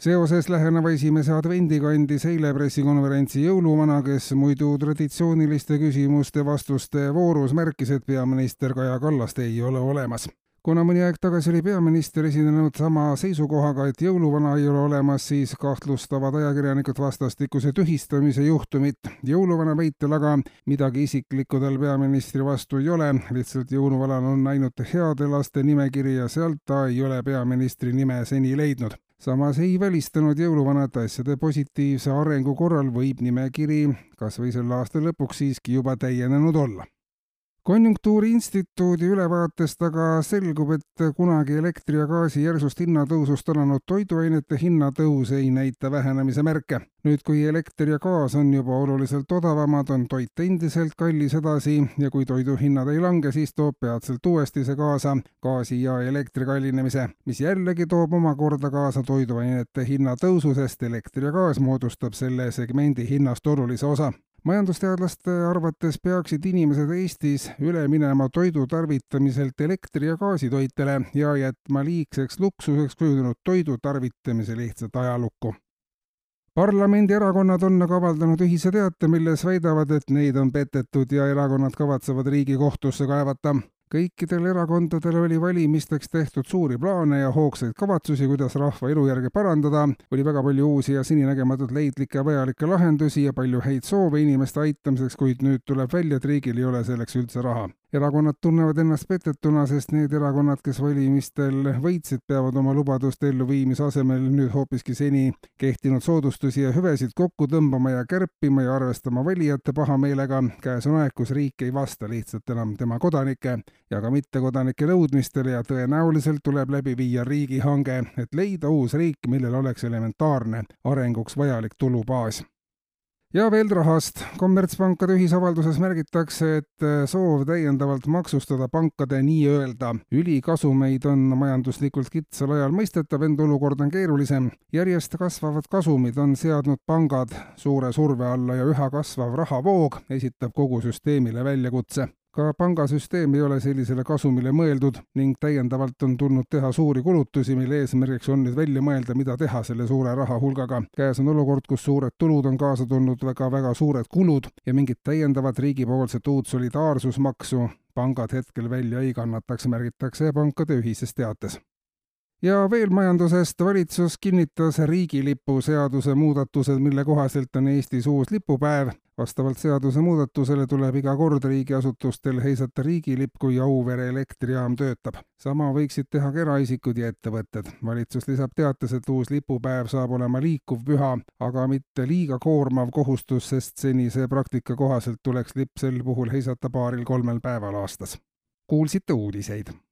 seoses läheneva esimese advendiga andis eile pressikonverentsi jõuluvana, kes muidu traditsiooniliste küsimuste-vastuste voorus märkis, et peaminister Kaja Kallast ei ole olemas. kuna mõni aeg tagasi oli peaminister esinenud sama seisukohaga, et jõuluvana ei ole olemas, siis kahtlustavad ajakirjanikud vastastikuse tühistamise juhtumit. jõuluvana väitel aga midagi isiklikku tal peaministri vastu ei ole, lihtsalt jõuluvanal on ainult heade laste nimekiri ja sealt ta ei ole peaministri nime seni leidnud samas ei välistanud jõuluvana, et asjade positiivse arengu korral võib nimekiri kas või selle aasta lõpuks siiski juba täienenud olla konjunktuuriinstituudi ülevaatest aga selgub, et kunagi elektri ja gaasi järsust hinnatõusust alanud toiduainete hinnatõus ei näita vähenemise märke. nüüd, kui elekter ja gaas on juba oluliselt odavamad, on toit endiselt kallis edasi ja kui toiduhinnad ei lange, siis toob peatselt uuesti see kaasa gaasi ja elektri kallinemise, mis jällegi toob omakorda kaasa toiduainete hinnatõusu, sest elekter ja gaas moodustab selle segmendi hinnast olulise osa majandusteadlaste arvates peaksid inimesed Eestis üle minema toidu tarvitamiselt elektri- ja gaasitoitele ja jätma liigseks luksuseks kujunenud toidu tarvitamise lihtsalt ajalukku. parlamendierakonnad on aga avaldanud ühise teate, milles väidavad, et neid on petetud ja erakonnad kavatsevad Riigikohtusse kaevata kõikidel erakondadel oli valimisteks tehtud suuri plaane ja hoogsaid kavatsusi, kuidas rahva elujärge parandada, oli väga palju uusi ja seninägematult leidlikke ja vajalikke lahendusi ja palju häid soove inimeste aitamiseks, kuid nüüd tuleb välja, et riigil ei ole selleks üldse raha erakonnad tunnevad ennast petetuna, sest need erakonnad, kes valimistel võitsid, peavad oma lubaduste elluviimise asemel nüüd hoopiski seni kehtinud soodustusi ja hüvesid kokku tõmbama ja kärpima ja arvestama valijate pahameelega. käes on aeg, kus riik ei vasta lihtsalt enam tema kodanike ja ka mittekodanike nõudmistele ja tõenäoliselt tuleb läbi viia riigihange, et leida uus riik, millel oleks elementaarne arenguks vajalik tulubaas ja veel rahast. kommertspankade ühisavalduses märgitakse, et äh, soov täiendavalt maksustada pankade nii-öelda ülikasumeid on majanduslikult kitsal ajal mõistetav, ent olukord on keerulisem. järjest kasvavad kasumid on seadnud pangad suure surve alla ja üha kasvav rahavoog esitab kogu süsteemile väljakutse ka pangasüsteem ei ole sellisele kasumile mõeldud ning täiendavalt on tulnud teha suuri kulutusi, mille eesmärgiks on nüüd välja mõelda, mida teha selle suure rahahulgaga. käes on olukord, kus suured tulud on kaasa tulnud väga-väga suured kulud ja mingit täiendavat riigipoolset uut solidaarsusmaksu pangad hetkel välja ei kannataks, märgitakse pankade ühises teates ja veel majandusest, valitsus kinnitas riigilipu seaduse muudatused, mille kohaselt on Eestis uus lipupäev. vastavalt seadusemuudatusele tuleb iga kord riigiasutustel heisata riigilipp, kui Auvere elektrijaam töötab. sama võiksid teha ka eraisikud ja ettevõtted. valitsus lisab teates, et uus lipupäev saab olema liikuv püha, aga mitte liiga koormav kohustus, sest senise praktika kohaselt tuleks lipp sel puhul heisata paaril-kolmel päeval aastas. kuulsite uudiseid